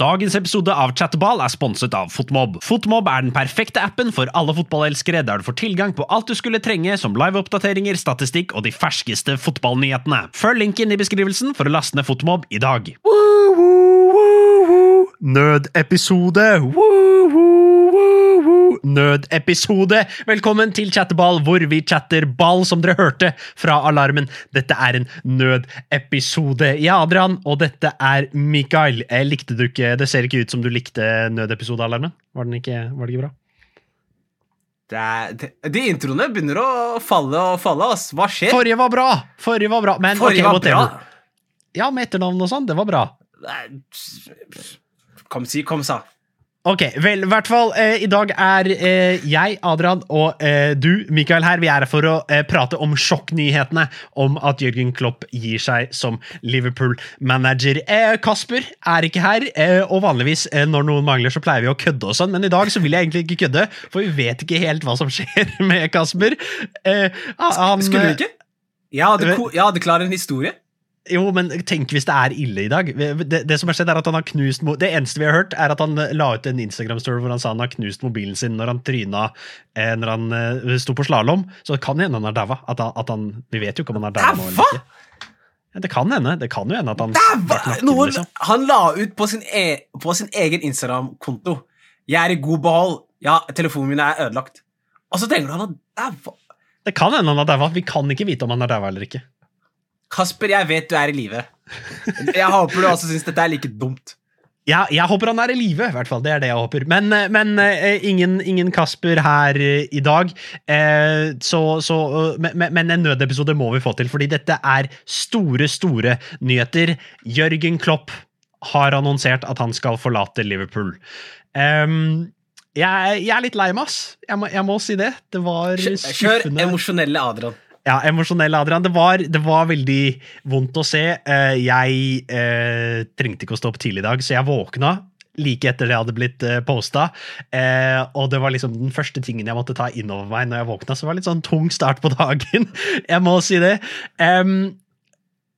Dagens episode av Chatterball er sponset av Fotmob. Fotmob er den perfekte appen for alle fotballelskere, der du får tilgang på alt du skulle trenge, som liveoppdateringer, statistikk og de ferskeste fotballnyhetene. Følg linken i beskrivelsen for å laste ned Fotmob i dag. Nødepisode! Woo, woo, woo. Nødepisode! Velkommen til Chatteball, hvor vi chatter ball, som dere hørte fra alarmen. Dette er en nødepisode. Jeg er Adrian, og dette er Mikael. Jeg Likte du ikke Det ser ikke ut som du likte nødepisodealarmen? Var, den ikke, var det ikke bra? Det er, det, de introene begynner å falle og falle. ass. Hva skjer? Forrige var bra! Forrige var bra. Men, Forrige okay, var bra. Ja, med etternavn og sånn. Det var bra. Kom, si, kom, sa. Ok, vel, i hvert fall eh, I dag er eh, jeg, Adrian, og eh, du, Mikael, her. Vi er her for å eh, prate om sjokknyhetene om at Jørgen Klopp gir seg som Liverpool-manager. Eh, Kasper er ikke her, eh, og vanligvis når noen mangler, så pleier vi å kødde og sånn, men i dag så vil jeg egentlig ikke kødde, for vi vet ikke helt hva som skjer med Kasper. Eh, han, Skulle du ikke? Jeg hadde, jeg hadde klar en historie. Jo, men tenk hvis det er ille i dag. Det, det som har skjedd er at han har knust Det eneste vi har hørt, er at han la ut en Instagram-story hvor han sa han har knust mobilen sin når han tryna eh, når han eh, sto på slalåm. Så det kan hende han er daua. At, han- at han Vi vet jo ikke om han er daua nå eller ikke. Ja, det kan hende. Det kan jo hende at han Dæva! Noen, liksom. han la ut på sin, e på sin egen Instagram-konto 'Jeg er i god behold. Ja, telefonen min er ødelagt'. Og så tenker du han har daua. Det kan hende han har daua. Vi kan ikke vite om han er daua eller ikke. Kasper, jeg vet du er i live. Jeg håper du også syns dette er like dumt. Ja, jeg håper han er i live, i hvert fall. Det er det jeg håper. Men, eh, men eh, ingen, ingen Kasper her eh, i dag. Eh, så, så, men, en nødepisode må vi få til, fordi dette er store, store nyheter. Jørgen Klopp har annonsert at han skal forlate Liverpool. Jeg, jeg er litt lei meg, ass. Jeg må, jeg må si det. Det var Kjør emosjonelle Adrian. Ja, emosjonell, Adrian. Det var, det var veldig vondt å se. Eh, jeg eh, trengte ikke å stå opp tidlig i dag, så jeg våkna like etter det hadde blitt eh, posta. Eh, og det var liksom den første tingen jeg måtte ta inn over meg når jeg våkna. Så det var litt sånn tung start på dagen. jeg må si det. Um,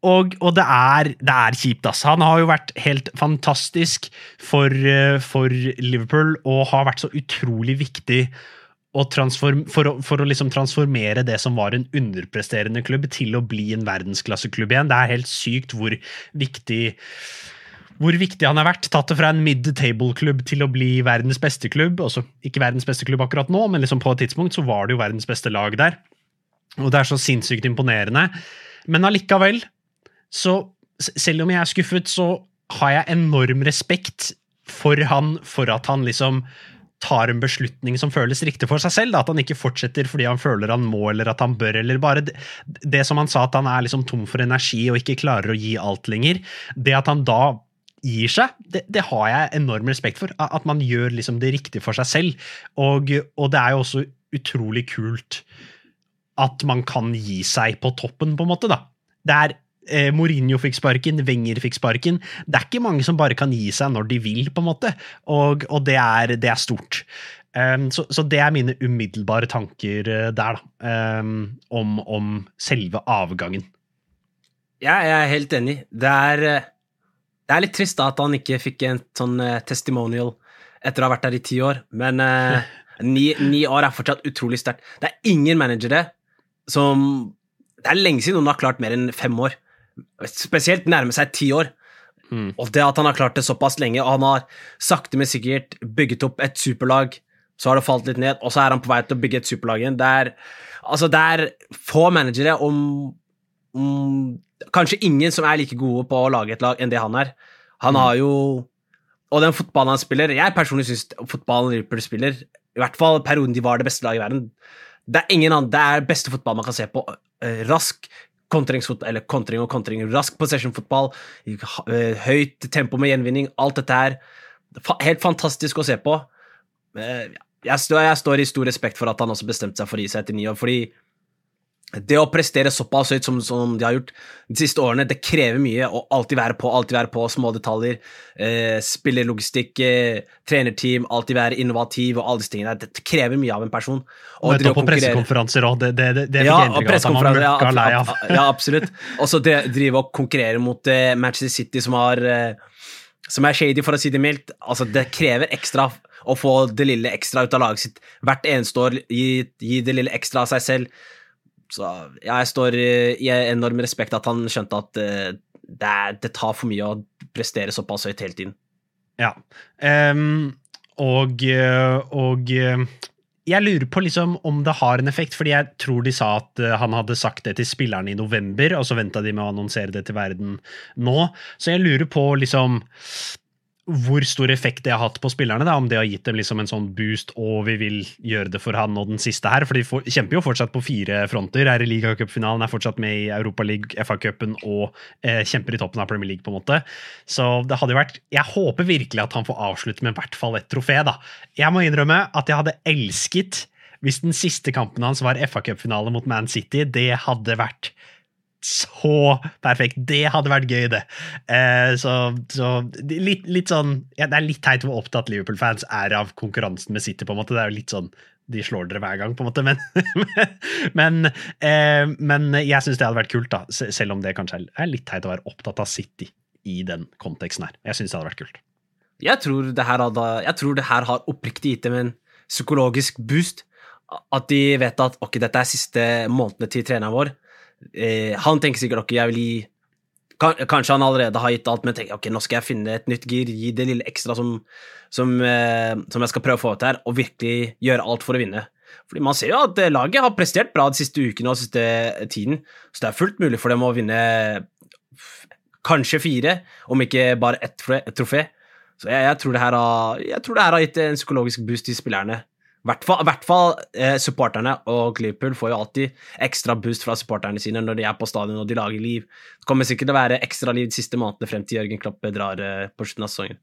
og, og det, er, det er kjipt, ass. Han har jo vært helt fantastisk for, eh, for Liverpool og har vært så utrolig viktig transform, for, å, for å liksom transformere det som var en underpresterende klubb, til å bli en verdensklasseklubb igjen. Det er helt sykt hvor viktig hvor viktig han har vært. Tatt det fra en mid-table-klubb til å bli verdens beste klubb. Også, ikke verdens beste klubb akkurat nå, men liksom på et tidspunkt så var det jo verdens beste lag der. Og det er så sinnssykt imponerende. Men allikevel, så selv om jeg er skuffet, så har jeg enorm respekt for han for at han liksom tar en beslutning som føles riktig for seg selv. Da. At han ikke fortsetter fordi han føler han må eller at han bør. eller bare Det, det som han sa, at han er liksom tom for energi og ikke klarer å gi alt lenger. Det at han da gir seg, det, det har jeg enorm respekt for. At man gjør liksom det riktige for seg selv. Og, og det er jo også utrolig kult at man kan gi seg på toppen, på en måte. da. Det er eh, Mourinho fikk sparken, Wenger fikk sparken. Det er ikke mange som bare kan gi seg når de vil, på en måte, og, og det, er, det er stort. Um, så, så det er mine umiddelbare tanker eh, der, da, um, om, om selve avgangen. Ja, jeg er helt enig. Det er, eh, det er litt trist da at han ikke fikk en sånn eh, testimonial etter å ha vært der i ti år, men uh, ni, ni år er fortsatt utrolig sterkt. Det er ingen managere som Det er lenge siden noen har klart mer enn fem år. Spesielt nærme seg ti år. Mm. Og det at han har klart det såpass lenge, og han har sakte, men sikkert bygget opp et superlag, så har det falt litt ned, og så er han på vei til å bygge et superlag igjen. Det er, altså, det er få managere om, om Kanskje ingen som er like gode på å lage et lag enn det han er. Han har jo Og den fotballen han spiller Jeg personlig syns fotballen Liverpool spiller, i hvert fall perioden de var det beste laget i verden Det er ingen annen, det er beste fotball man kan se på. Eh, Rask kontringsfotball, eller kontring og kontring, rask possession-fotball, eh, høyt tempo med gjenvinning, alt dette her. Helt fantastisk å se på. Eh, Jeg står, jeg står i stor respekt for at han også bestemte seg for å gi seg etter ni år, fordi det å prestere såpass høyt som, som de har gjort de siste årene, det krever mye å alltid være på, alltid være på, små detaljer, eh, spillerlogistikk, eh, trenerteam, alltid være innovativ og alle disse tingene. Det krever mye av en person. Og drive på pressekonferanser òg, det, det, det, det fikk jeg inntrykk av ja, møkka lei av. ab- ab- ja, absolutt. Og så drive og konkurrere mot eh, Manchester City, som har eh, som er shady, for å si det mildt. Altså, det krever ekstra å få det lille ekstra ut av laget sitt hvert eneste år. Gi, gi det lille ekstra av seg selv. Så jeg står i enorm respekt at han skjønte at uh, det, det, tar for mye å prestere såpass høyt hele tiden. Ja. Um, og, og jeg lurer på liksom om det har en effekt, fordi jeg tror de sa at han hadde sagt det til spillerne i november, og så venta de med å annonsere det til verden nå. Så jeg lurer på liksom hvor stor effekt det har hatt på spillerne. Da, om det har gitt dem liksom en sånn boost og vi vil gjøre det for han og den siste her. For de for, kjemper jo fortsatt på fire fronter. Er i ligacupfinalen, er fortsatt med i Europaligaen, FA-cupen og eh, kjemper i toppen av Premier League. på en måte. Så det hadde jo vært Jeg håper virkelig at han får avslutte med i hvert fall et trofé. da. Jeg må innrømme at jeg hadde elsket hvis den siste kampen hans var FA-cupfinale mot Man City. Det hadde vært så perfekt. Det hadde vært gøy, det. Eh, så, så litt, litt, sånn ja, Det er litt teit hvor opptatt Liverpool-fans er av konkurransen med City. på en måte. Det er jo litt sånn de slår dere hver gang, på en måte, men, men, eh, men jeg syns det hadde vært kult, da, selv om det kanskje er litt teit å være opptatt av City i den konteksten her. Jeg syns det hadde vært kult. Jeg tror det her, hadde, jeg tror det her har oppriktig gitt dem en psykologisk boost. At de vet at ok, dette er siste månedene til treneren vår eh, Han tenker sikkert ok, jeg vil gi Kanskje han allerede har gitt alt, men tenker ok, nå skal jeg finne et nytt gir, gi det lille ekstra som, som, eh, som jeg skal prøve å få til her, og virkelig gjøre alt for å vinne. Fordi Man ser jo at eh, laget har prestert bra de siste ukene og siste tiden, så det er fullt mulig for dem å vinne kanskje fire, om ikke bare ett trofé. Så jeg, jeg, tror har, jeg tror det her har gitt en psykologisk boost til spillerne hvert fall, hvert fall eh, supporterne og Liverpool får jo alltid ekstra boost fra supporterne sine når de er på stadion og de lager liv. Det kommer sikkert til å være ekstra liv de siste månedene frem til Jørgen Kloppe drar eh, på slutten av sesongen.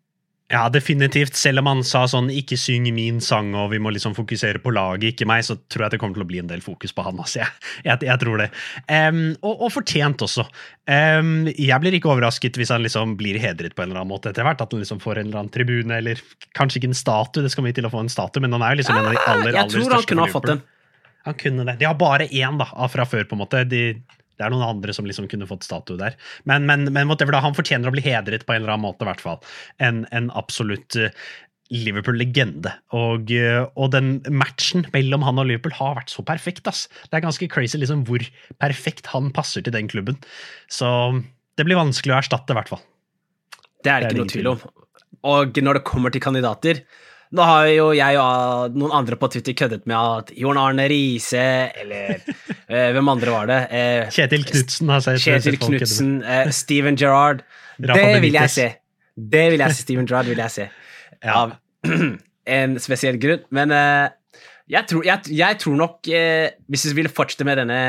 Ja, definitivt. Selv om han sa sånn 'ikke syng min sang' og vi må liksom fokusere på laget, ikke meg, så tror jeg det kommer til å bli en del fokus på han. Altså. Jeg, jeg, jeg tror det. Um, og, og, fortjent også. Um, jeg blir ikke overrasket hvis han liksom blir hedret på en eller annen måte etter hvert. At han liksom får en eller annen tribune, eller kanskje ikke en statue, det skal vi til å få en statue, men han er jo liksom en av de aller, aller største. Jeg tror han kunne ha fått en. Han kunne det. De har bare én da, fra før, på en måte. De det er noen andre som liksom kunne fått statue der. Men, men, men da, han fortjener å bli hedret på en eller annen måte, i hvert fall. En, en absolutt uh, Liverpool-legende. Og, uh, og, den matchen mellom han og Liverpool har vært så perfekt. ass. Det er ganske crazy liksom, hvor perfekt han passer til den klubben. Så det blir vanskelig å erstatte, i hvert fall. Det er det ikke noe tvil om. Og når det kommer til kandidater, nå har jo jeg og noen andre på Twitter køddet med at Jon Arne Riise, eller eh, hvem andre var det? Eh, Kjetil Knutsen har sett Kjetil Knutsen, eh, Steven Gerrard. det vil jeg se. Det vil jeg se. Steven Gerrard vil jeg se. Av en spesiell grunn. Men eh, jeg, tror, jeg, jeg, tror, nok, eh, hvis vi vil fortsette med denne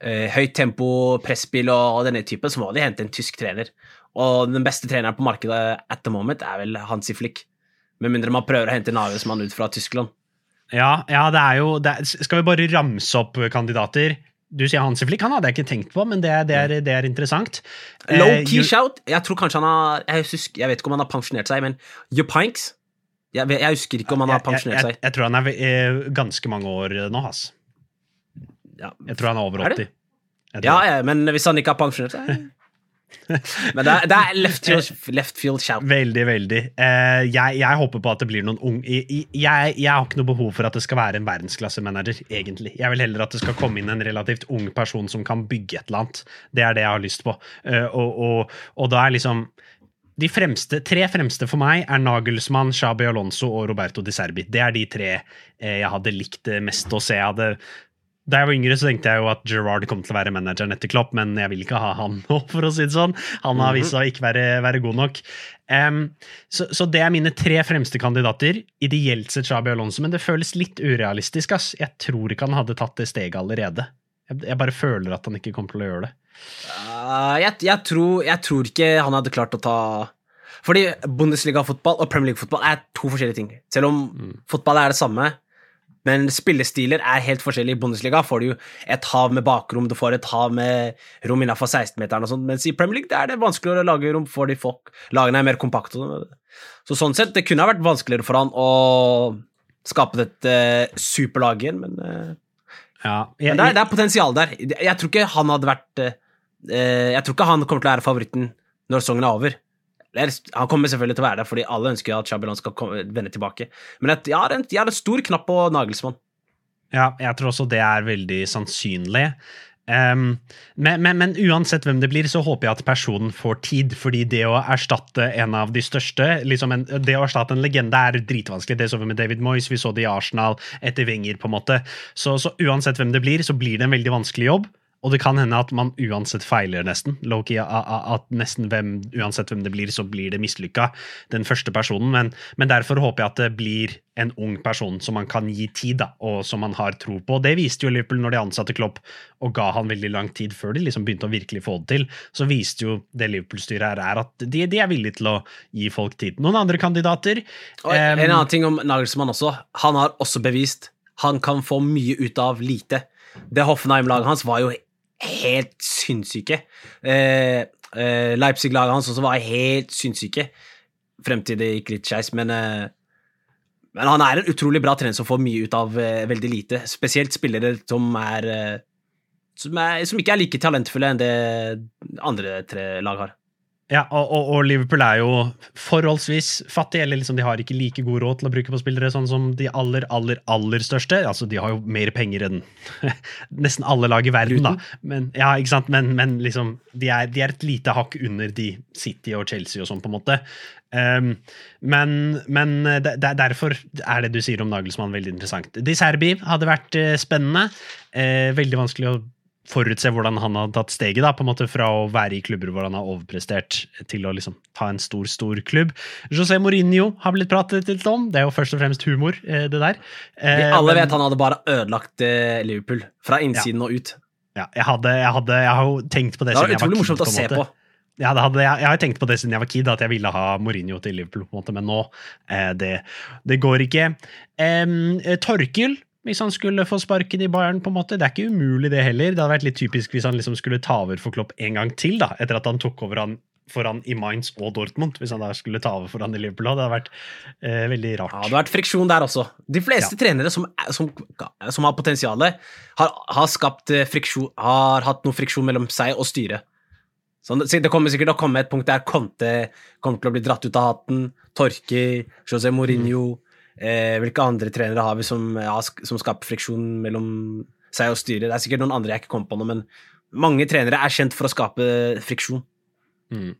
eh, høyt tempo, presspill og, og denne typen, så må de hente en tysk trener. Og den beste treneren på markedet at the moment er vel Hansi Flick. Med mindre man prøver å hente en avgjørelsesmann ut fra Tyskland. Ja, ja det er jo det er, Skal vi bare ramse opp kandidater? Du sier Hansi Flick, han hadde jeg ikke tenkt på, men det, det, er, det er, interessant. Low key key shout. Jeg tror kanskje han har jeg, husker, jeg, vet ikke om han har pensjonert seg, men Jupinks jeg, jeg, husker ikke om han har pensjonert seg. Jeg, jeg, tror han er eh, ganske mange år nå, ass. Ja. Jeg tror han er over 80. Er ja, ja, men hvis han ikke har pensjonert seg Men det er, det er left, field, field, shout. Veldig, veldig. Uh, jeg, jeg, håper på at det blir noen ung jeg, jeg, har ikke noe behov for at det skal være en verdensklassemanager, egentlig. Jeg vil heller at det skal komme inn en relativt ung person som kan bygge et eller annet. Det er det jeg har lyst på. Uh, og, og, og, da er liksom de fremste, tre fremste for meg er Nagelsmann, Shabi Alonso og Roberto Di Serbi. Det er de tre eh, jeg hadde likt mest å se. Jeg hadde da jeg var yngre, så tenkte jeg jo at Gerard kom til å være manageren etter Klopp, men jeg vil ikke ha han nå, for å si det sånn. Han har vist seg å ikke være, være god nok. Um, så, så, det er mine tre fremste kandidater. Ideelt sett Shabi Alonso, men det føles litt urealistisk. ass. Jeg tror ikke han hadde tatt det steget allerede. Jeg, jeg bare føler at han ikke kommer til å gjøre det. Uh, jeg, jeg, tror, jeg, tror, ikke han hadde klart å ta Fordi Bundesliga-fotball og Premier League-fotball er to forskjellige ting. Selv om mm. fotball er det samme, men spillestiler er helt forskjellige. I Bundesliga får du jo et hav med bakrom, du får et hav med rom innafor 16-meteren og sånn, mens i Premier League er det vanskeligere å lage rom for de folk. Lagene er mer kompakte. Så sånn sett, det kunne ha vært vanskeligere for han å skape dette uh, superlaget igjen, men, uh, ja, jeg, men det, er, det, er, potensial der. Jeg tror ikke han hadde vært uh, Jeg tror ikke han kommer til å være favoritten når sesongen er over. Han kommer selvfølgelig til å være der, fordi alle ønsker at Xabi skal komme, vende tilbake. Men jeg, har en, jeg en stor knapp på Nagelsmann. Ja, jeg tror også det er veldig sannsynlig. Um, men, men, men, uansett hvem det blir, så håper jeg at personen får tid. fordi det å erstatte en av de største liksom en, Det å erstatte en legende er dritvanskelig. Det så vi med David Moyes, vi så det i Arsenal etter Wenger. på en måte. Så, så uansett hvem det blir, så blir det en veldig vanskelig jobb. Og det kan hende at man uansett feiler, nesten. Loki, at nesten hvem, Uansett hvem det blir, så blir det mislykka, den første personen. Men, men, derfor håper jeg at det blir en ung person som man kan gi tid, da, og som man har tro på. Det viste jo Liverpool når de ansatte Klopp og ga han veldig lang tid før de liksom begynte å virkelig få det til. Så viste jo det Liverpool-styret her er at de, de, er villige til å gi folk tid. Noen andre kandidater og En um, annen ting om Nagelsmann også. Han har også bevist han kan få mye ut av lite. Det Hoffenheim-laget hans var jo helt sinnssyke. Eh, eh, Leipzig-laget hans også var helt sinnssyke frem til det gikk litt skeis, men, eh, men han er en utrolig bra trener som får mye ut av eh, veldig lite. Spesielt spillere som er, eh, som er som ikke er like talentfulle enn det andre tre lag har. Ja, og, og, Liverpool er jo forholdsvis fattige, eller liksom de har ikke like god råd til å bruke på spillere sånn som de aller, aller, aller største. Altså, De har jo mer penger enn nesten alle lag i verden, da. Men, ja, ikke sant? Men, men liksom, de er, de er, et lite hakk under de City og Chelsea og sånn, på en måte. Um, men, men de, de, derfor er det du sier om Nagelsmann, veldig interessant. De Serbi hadde vært uh, spennende. Uh, veldig vanskelig å forutse hvordan han har tatt steget da, på en måte fra å være i klubber hvor han har overprestert, til å liksom ta en stor, stor klubb. José Mourinho har blitt pratet litt om. Det er jo først og fremst humor, eh, det der. Vi alle men, vet han hadde bare ødelagt eh, Liverpool fra innsiden ja. og ut. Ja, jeg, hadde, jeg, hadde, jeg har jo tenkt på det, det siden jeg var kid. utrolig morsomt å se på. Ja, hadde, jeg, jeg, har tenkt på det siden jeg var kid, at jeg ville ha Mourinho til Liverpool, på en måte, men nå eh, det, det, går ikke. Eh, Torkel hvis han skulle få sparken i Bayern. på en måte. Det er ikke umulig, det heller. Det hadde vært litt typisk hvis han liksom skulle ta over for Klopp en gang til, da, etter at han tok over han foran i Mainz og Dortmund, hvis han da skulle ta over for han i Liverpool. Det hadde vært eh, veldig rart. Ja, Det hadde vært friksjon der også. De fleste ja. trenere som, som, som, har potensial, har, har, skapt eh, friksjon, har hatt noe friksjon mellom seg og styret. Så det kommer sikkert til å komme et punkt der Conte kommer til å bli dratt ut av hatten. Torki, José Mourinho mm. Eh, hvilke andre trenere har vi som, ja, som, skaper friksjon mellom seg og styret? Det er sikkert noen andre jeg ikke kommer på nå, men mange trenere er kjent for å skape friksjon. Mm.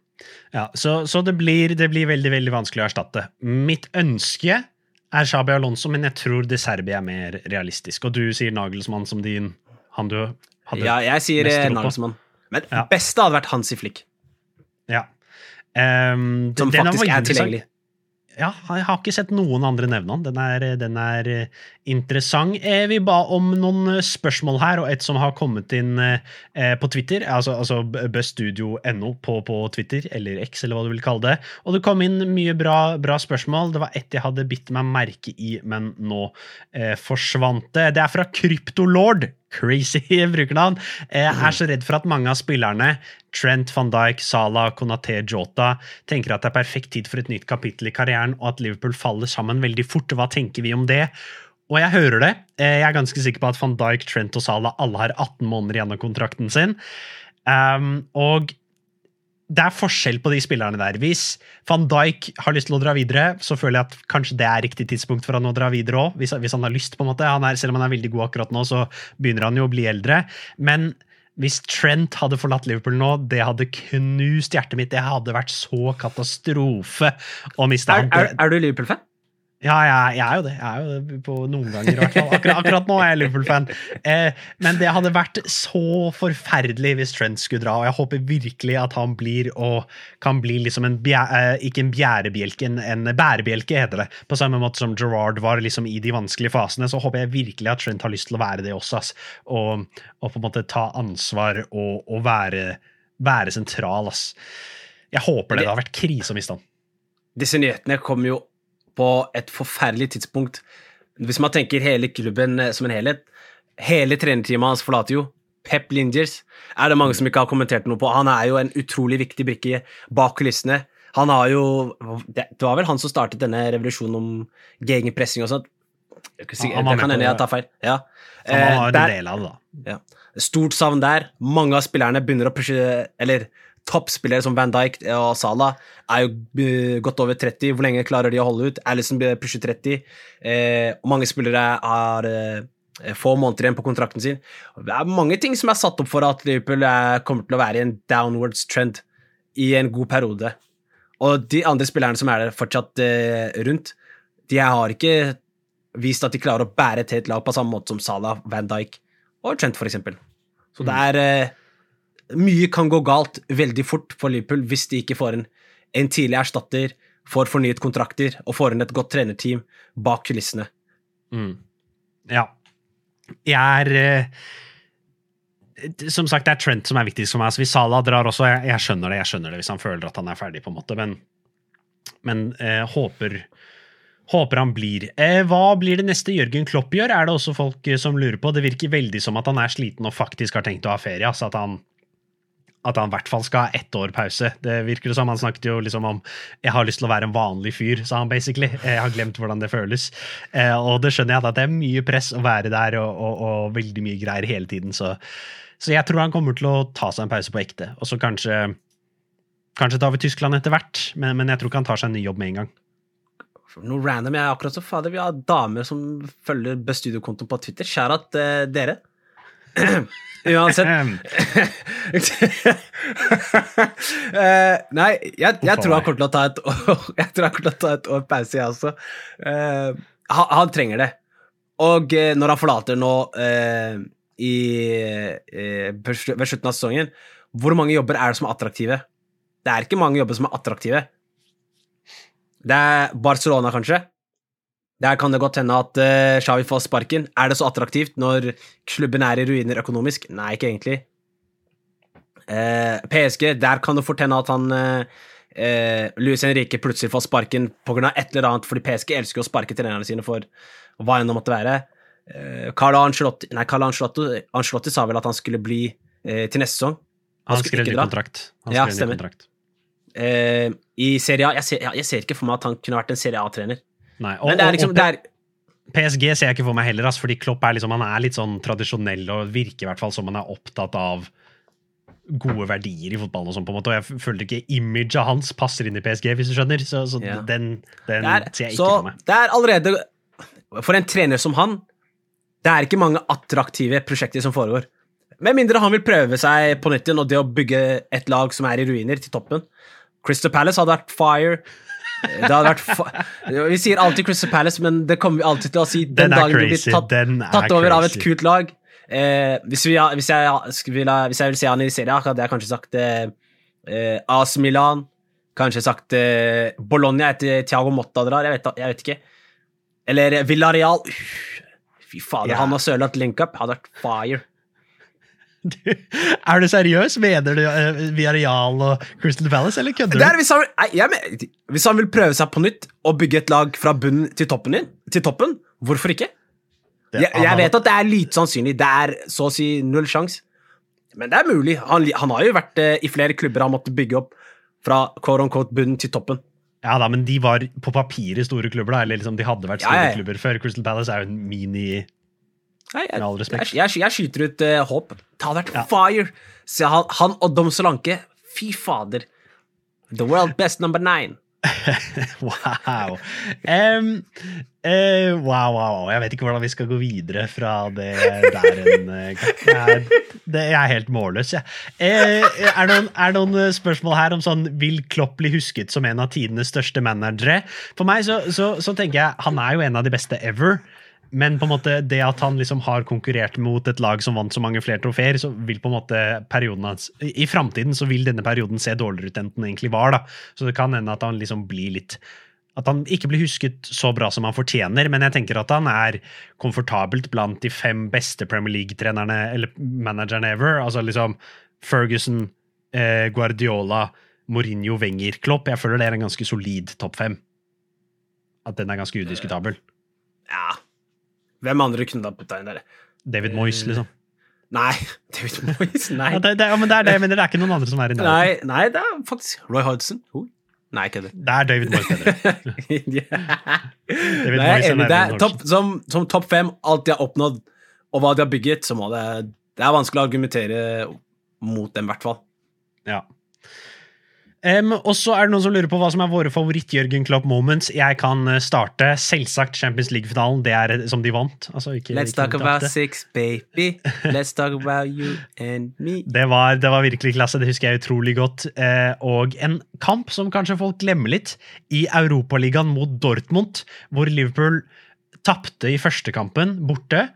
Ja, så, så det, blir, det, blir, veldig veldig vanskelig å erstatte. Mitt ønske er Shabi Alonso, men jeg tror De Serbi er mer realistisk. Og du sier Nagelsmann som din han du hadde Ja, jeg sier Nagelsmann. Men ja. beste hadde vært Hansi Flick. Ja. Um, som faktisk er tilgjengelig ja, jeg har ikke sett noen andre nevne den. Er, den er eh, interessant. Eh, vi ba om noen eh, spørsmål her, og et som har kommet inn på Twitter. Altså, altså bøstudio.no på, på, Twitter, eller X, eller hva du vil kalle det. Og det kom inn mye bra, bra spørsmål. Det var ett jeg hadde bitt meg merke i, men nå eh, forsvant det. Det er fra Kryptolord crazy brukernavn, Jeg er så redd for at mange av spillerne, Trent, van Dijk, Salah, Konaté, Jota, tenker at det er perfekt tid for et nytt kapittel i karrieren, og at Liverpool faller sammen veldig fort. Hva tenker vi om det? Og jeg hører det. Eh, jeg er ganske sikker på at van Dijk, Trent og Salah alle har 18 måneder igjen av kontrakten sin. Um, og det er forskjell på de spillerne der. Hvis van Dijk har lyst til å dra videre, så føler jeg at kanskje det er riktig tidspunkt for han å dra videre òg. Hvis, hvis, han har lyst, på en måte. Er, selv om han er veldig god akkurat nå, så begynner han jo å bli eldre. Men hvis Trent hadde forlatt Liverpool nå, det hadde knust hjertet mitt. Det hadde vært så katastrofe å miste ham. Er, er, er du Liverpool-fan? Ja, jeg, jeg, er jo det. Jeg er jo det på noen ganger, i hvert fall. Akkurat, akkurat nå er jeg Liverpool-fan. Eh, men det hadde vært så forferdelig hvis Trent skulle dra, og jeg håper virkelig at han blir og kan bli liksom en eh, ikke en bjærebjelke, en, en, bærebjelke, heter det. På samme måte som Gerard var liksom i de vanskelige fasene, så håper jeg virkelig at Trent har lyst til å være det også. Ass. Og, og på en måte ta ansvar og, og være, være, sentral. Ass. Jeg håper det. Det har vært krise å miste han. Disse nyhetene kommer jo på et forferdelig tidspunkt. Hvis man tenker hele klubben eh, som en helhet Hele trenerteamet hans forlater jo. Pep Lingers er det mange som ikke har kommentert noe på. Han er jo en utrolig viktig brikke bak kulissene. Han har jo Det var vel han som startet denne revolusjonen om gegenpressing og sånt. Det kan hende jeg tar feil. Ja. Så han har en del av det, da. Ja. Stort savn der. Mange av spillerne begynner å pushe Eller toppspillere som Van Dijk og Salah er jo eh, godt over 30. Hvor lenge klarer de å holde ut? Alison pusher 30. Eh, og mange spillere har eh, få måneder igjen på kontrakten sin. Det er mange ting som er satt opp for at Liverpool eh, kommer til å være i en downwards trend i en god periode. Og de andre spillerne som er der fortsatt eh, rundt, de har ikke vist at de klarer å bære et helt lag på samme måte som Salah, Van Dijk og Trent, eksempel. Så det er eh, Mye kan gå galt veldig fort for Liverpool hvis de ikke får en, en tidlig erstatter, får fornyet kontrakter og får inn et godt trenerteam bak kulissene. Mm. Ja. Jeg er eh, Som sagt, det er Trent som er viktigst for meg. Altså, hvis Salah drar også, jeg, jeg, skjønner det, jeg skjønner det hvis han føler at han er ferdig, på en måte, men, men eh, håper Håper han blir. Eh, hva blir det neste Jørgen Klopp gjør, er det også folk eh, som lurer på. Det virker veldig som at han er sliten og faktisk har tenkt å ha ferie. altså at han at han i hvert fall skal ha ett år pause. Det virker det som. Han snakket jo liksom om 'jeg har lyst til å være en vanlig fyr', sa han basically. Jeg har glemt hvordan det føles. Eh, og det skjønner jeg at det er mye press å være der og, og, og veldig mye greier hele tiden. Så, så, jeg tror han kommer til å ta seg en pause på ekte. Og så kanskje Kanskje tar vi Tyskland etter hvert, men, men jeg tror ikke han tar seg en ny jobb med en gang. Noe random. Jeg er akkurat så fader. Vi har damer som følger Bestudiokontoen på Twitter. Skjærat uh, dere. Uansett uh, Nei, jeg, jeg tror han kommer til å ta et år Jeg tror han kommer til å ta et år pause, jeg også. Uh, han, han, trenger det. Og uh, når han forlater nå i, ved slutten av sesongen, hvor mange jobber er det som er attraktive? Det er ikke mange jobber som er attraktive. Det er Barcelona, kanskje. Der kan det godt hende at uh, Xavi får sparken. Er det så attraktivt når klubben er i ruiner økonomisk? Nei, ikke egentlig. Uh, eh, PSG, der kan det fort hende at han uh, uh, Luis Henrique plutselig får sparken pga. et eller annet, fordi PSG elsker å sparke trenerne sine for hva enn det måtte være. Uh, Carlo Ancelotti Nei, Carlo Ancelotti, Ancelotti sa vel at han skulle bli til neste sesong. Han, han skrev ny kontrakt. Han ja, stemmer. Kontrakt. I Serie A jeg ser, jeg ser, ikke for meg at han kunne vært en Serie A-trener. Nei, og, Men det er liksom, det er, PSG ser jeg ikke for meg heller, ass, fordi Klopp er, liksom, han er litt sånn tradisjonell og virker i hvert fall som han er opptatt av gode verdier i fotballen. og sånn på en måte, og Jeg føler ikke imaget hans passer inn i PSG, hvis du skjønner. Så, så ja. den, den er, ser jeg ikke for meg. Det er allerede, For en trener som han, det er ikke mange attraktive prosjekter som foregår. Med mindre han vil prøve seg på nytt igjen, og det å bygge et lag som er i ruiner, til toppen. Crystal Palace hadde vært fire. Det hadde vært Vi sier alltid Crystal Palace, men det kommer vi alltid til å si den, den dagen du blir tatt, tatt over av et kult lag. Eh, hvis, vi, hvis, jeg, vil, hvis, jeg, vil se han i serien, hadde jeg kanskje sagt eh, eh AS Milan. Kanskje sagt eh, Bologna etter Thiago Motta drar. Jeg vet, jeg vet ikke. Eller Villarreal. Fy fader, ja. han og Sørloth link-up hadde vært fire. Du, er du seriøs? Mener du uh, Villarreal og Crystal Palace, eller kødder du? Hvis han, jeg, hvis han vil prøve seg på nytt og bygge et lag fra bunnen til toppen, din, til toppen hvorfor ikke? Det, jeg, jeg, vet at det er lite sannsynlig. Det er så å si null sjanse. Men det er mulig. Han, han har jo vært uh, i flere klubber han måtte bygge opp fra quote unquote bunnen til toppen. Ja da, men de var på papiret store klubber, da. Eller liksom, de hadde vært store ja, ja. klubber før. Crystal Palace er jo en mini Nei, jeg, jeg, jeg, jeg, skyter ut uh, håp. Det hadde vært ja. fire! Se, han, han og Dom Solanke, fy fader. The world best number nine. wow. Um, uh, wow, wow. Jeg vet ikke hvordan vi skal gå videre fra det der en jeg, det, jeg er helt målløs, jeg. Uh, er, det noen, noen spørsmål her om sånn Vil Klopp bli husket som en av tidenes største managere? For meg så, så, så tenker jeg han er jo en av de beste ever. Men på en måte det at han liksom har konkurrert mot et lag som vant så mange flere trofeer, så vil på en måte perioden hans I framtiden så vil denne perioden se dårligere ut enn den egentlig var. da. Så det kan hende at han liksom blir litt At han ikke blir husket så bra som han fortjener, men jeg tenker at han er komfortabelt blant de fem beste Premier League-trenerne eller managerne ever. Altså liksom Ferguson, eh, Guardiola, Mourinho, Wenger, Klopp. Jeg føler det er en ganske solid topp fem. At den er ganske udiskutabel. Ja, hvem andre kunne da putta inn der? David Moyes, liksom. Nei. David Moyes, nei. Ja, det, det, men det er det jeg mener, det er ikke noen andre som er i nærheten. Nei, nei, det er faktisk Roy Hodgson. Oh. Nei, ikke det. Er David Moyes bedre. David nei, Moyes er, er top, Som, som topp fem, alt de har oppnådd, og hva de har bygget, så må det Det er vanskelig å argumentere mot dem, i hvert fall. Ja. Em, og så er det noen som lurer på hva som er våre favoritt-Jørgen Klopp-moments. Jeg kan eh, starte. Selvsagt Champions League-finalen. Det er eh, som de vant. Altså, ikke, Let's talk about six, baby. Let's talk about you and me. Det var, det var virkelig klasse, det husker jeg utrolig godt. Uh, og en kamp som kanskje folk glemmer litt, i Europaligaen mot Dortmund, hvor Liverpool tapte i første kampen, borte.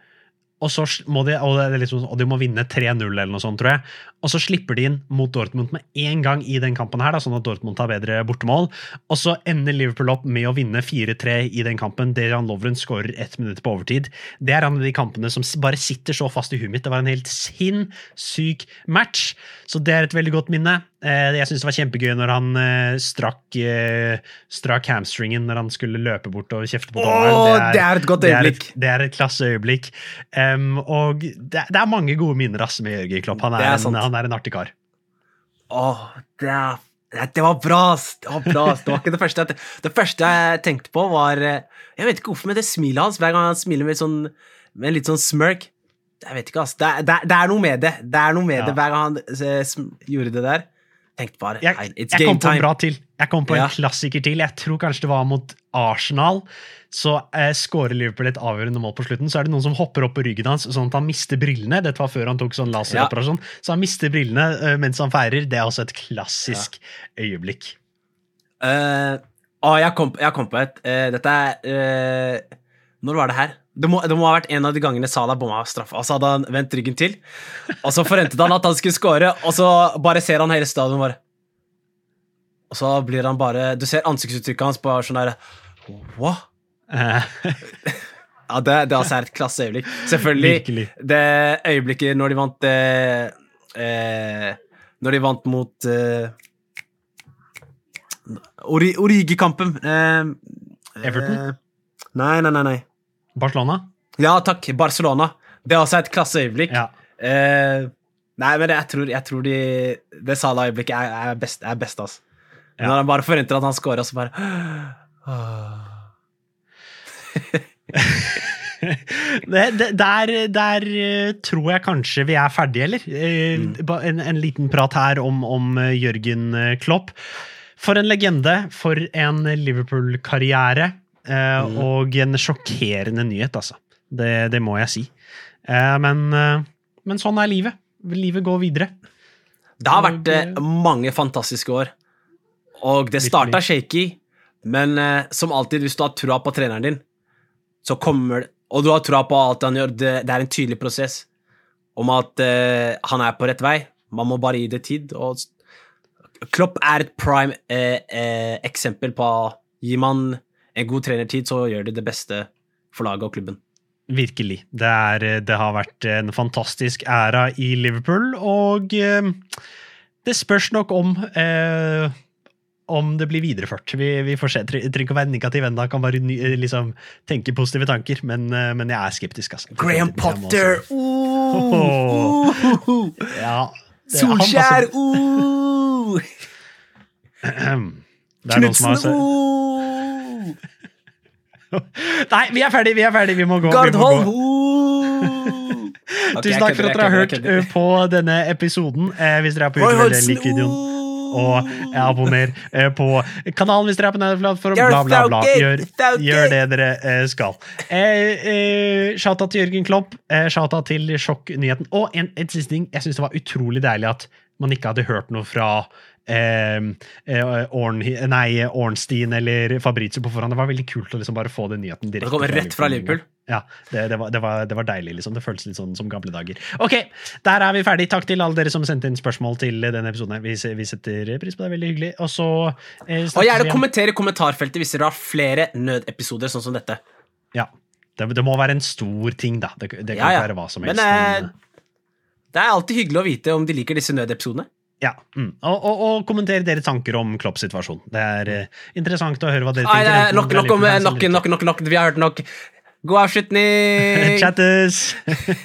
Og så må de, og det er liksom, og de må vinne 3-0 eller noe sånt, tror jeg. Og så slipper de inn mot Dortmund med én gang i den kampen, her, da, sånn at Dortmund tar bedre bortemål. Og så ender Liverpool opp med å vinne 4-3 i den kampen. Dejan Lovren skårer ett minutt på overtid. Det er en av de kampene som bare sitter så fast i huet mitt. Det var en helt sinnssyk match. Så det er et veldig godt minne. Eh, Jeg syns det var kjempegøy når han eh, strakk, eh, strakk hamstringen når han skulle løpe bort og kjefte på dommeren. Åh, det er et godt øyeblikk! det er et- Det er et klasseøyeblikk. Em, og det, det er mange gode minner ass, med Jørgen Klopp. Han er, er en, han er en artig kar. Åh, det, er, det- var bra. Det var bra. Det var ikke det første jeg, det første jeg tenkte på, var eh, Jeg vet ikke hvorfor, men det smilet hans hver gang han smiler med, sånn, med litt sånn smirk Jeg vet ikke, ass. Det, det, det er noe med det. Det er noe med Ja. det hver gang han eh, gjorde det der. Tenkte bare Jeg, It's jeg game kom på en bra til. Jeg kom på Ja. en klassiker til. Jeg tror kanskje det var mot Arsenal. Så eh, skårer Liverpool et avgjørende mål på slutten. Så er det noen som hopper opp på ryggen hans, sånn at han mister brillene. Dette var før han tok sånn laseroperasjon. Så han mister brillene eh, mens han feirer. Det er også et klassisk øyeblikk. Uh, å, jeg kom, jeg kom på et. uh, dette er uh, Når var det her? Det må, det må ha vært en av de gangene Salah bomma straffa. Så hadde han vendt ryggen til, og så forventet han at han skulle score, og så bare ser han hele stadion bare Og så blir han bare Du ser ansiktsuttrykket hans på sånn der What? Eh, Ja, det, det altså er et klasseøyeblikk. Selvfølgelig Virkelig. det øyeblikket når de vant eh, eh, Når de vant mot eh, Origi-kampen. Eh, Everton? eh, nei, nei, nei, nei. Barcelona? Ja, takk. Barcelona. Det er også et klasseøyeblikk. Ja. Eh, nei, men jeg tror, jeg tror de, det Salah-øyeblikket er, er best, er best altså. Ja. Når han bare forventer at han scorer, og så bare det, der, der eh, tror jeg kanskje vi er ferdige, eller? Mm. En, en liten prat her om, om eh, Jørgen eh, Klopp. For en legende, for en Liverpool-karriere. Mm. Og en sjokkerende nyhet, altså. Det, det må jeg si. Eh, Men, eh, men sånn er livet. Livet går videre. Det har vært eh, mange fantastiske år. Og det starta shaky, men eh, som alltid, hvis du har trua på treneren din, så kommer det Og du har trua på alt han gjør, det, det er en tydelig prosess om at eh, han er på rett vei. Man må bare gi det tid. Og Klopp er et prime eh, eh, eksempel på Gir man en god trenertid, så gjør de det beste for laget og klubben. Virkelig. Det, er, det har vært en fantastisk æra i Liverpool, og eh, det spørs nok om eh, om det blir videreført. Vi, vi får se. Trenger ikke å være negativ ennå, kan bare ny, liksom, tenke positive tanker, men, eh, men jeg er skeptisk. Altså. Graham Potter! Oh, oh, oh, Ja, det- han Solskjær! Uh, er har Knutsen! Uh, Nei, vi er ferdig, vi er ferdig, vi må gå. Gardholm! Uh. Tusen takk for at dere har hørt eh, på denne episoden. Eh, hvis dere er på YouTube, eller liker lik videoen. Og eh, abonner eh, på kanalen hvis dere er på Nederland, Bla, bla, bla. Gjør, gjør det dere eh, skal. Eh, Shouta til Jørgen Klopp. Shouta til sjokknyheten. Og en, en siste ting. Jeg syns det var utrolig deilig at man ikke hadde hørt noe fra eh, eh, Orn, nei, Ornstein eller Fabrizio på forhånd. Det var veldig kult å liksom bare få den nyheten direkte. Det kommer rett fra Liverpool. Ja, det, det, var, det, var, det var deilig, liksom. Det føltes litt sånn som gamle dager. Ok, der er vi ferdig. Takk til alle dere som sendte inn spørsmål til denne episoden. her. Vi, vi setter pris på det. Veldig hyggelig. Og så eh, Og gjerne kommenter i kommentarfeltet hvis dere har flere nødepisoder sånn som dette. Ja. Det, det må være en stor ting, da. Det, det kan Ja, ja. være hva som helst. Men eh, men, det er alltid hyggelig å vite om de liker disse nødepisodene. ja. mm. og, og, og kommentere dere tanker om Klopps situasjon. Det er eh, interessant å høre hva dere Nei, tenker. er enten nok, nok, om, nok, eller nok, nok, nok, vi har hørt nok. God avslutning! Chattes!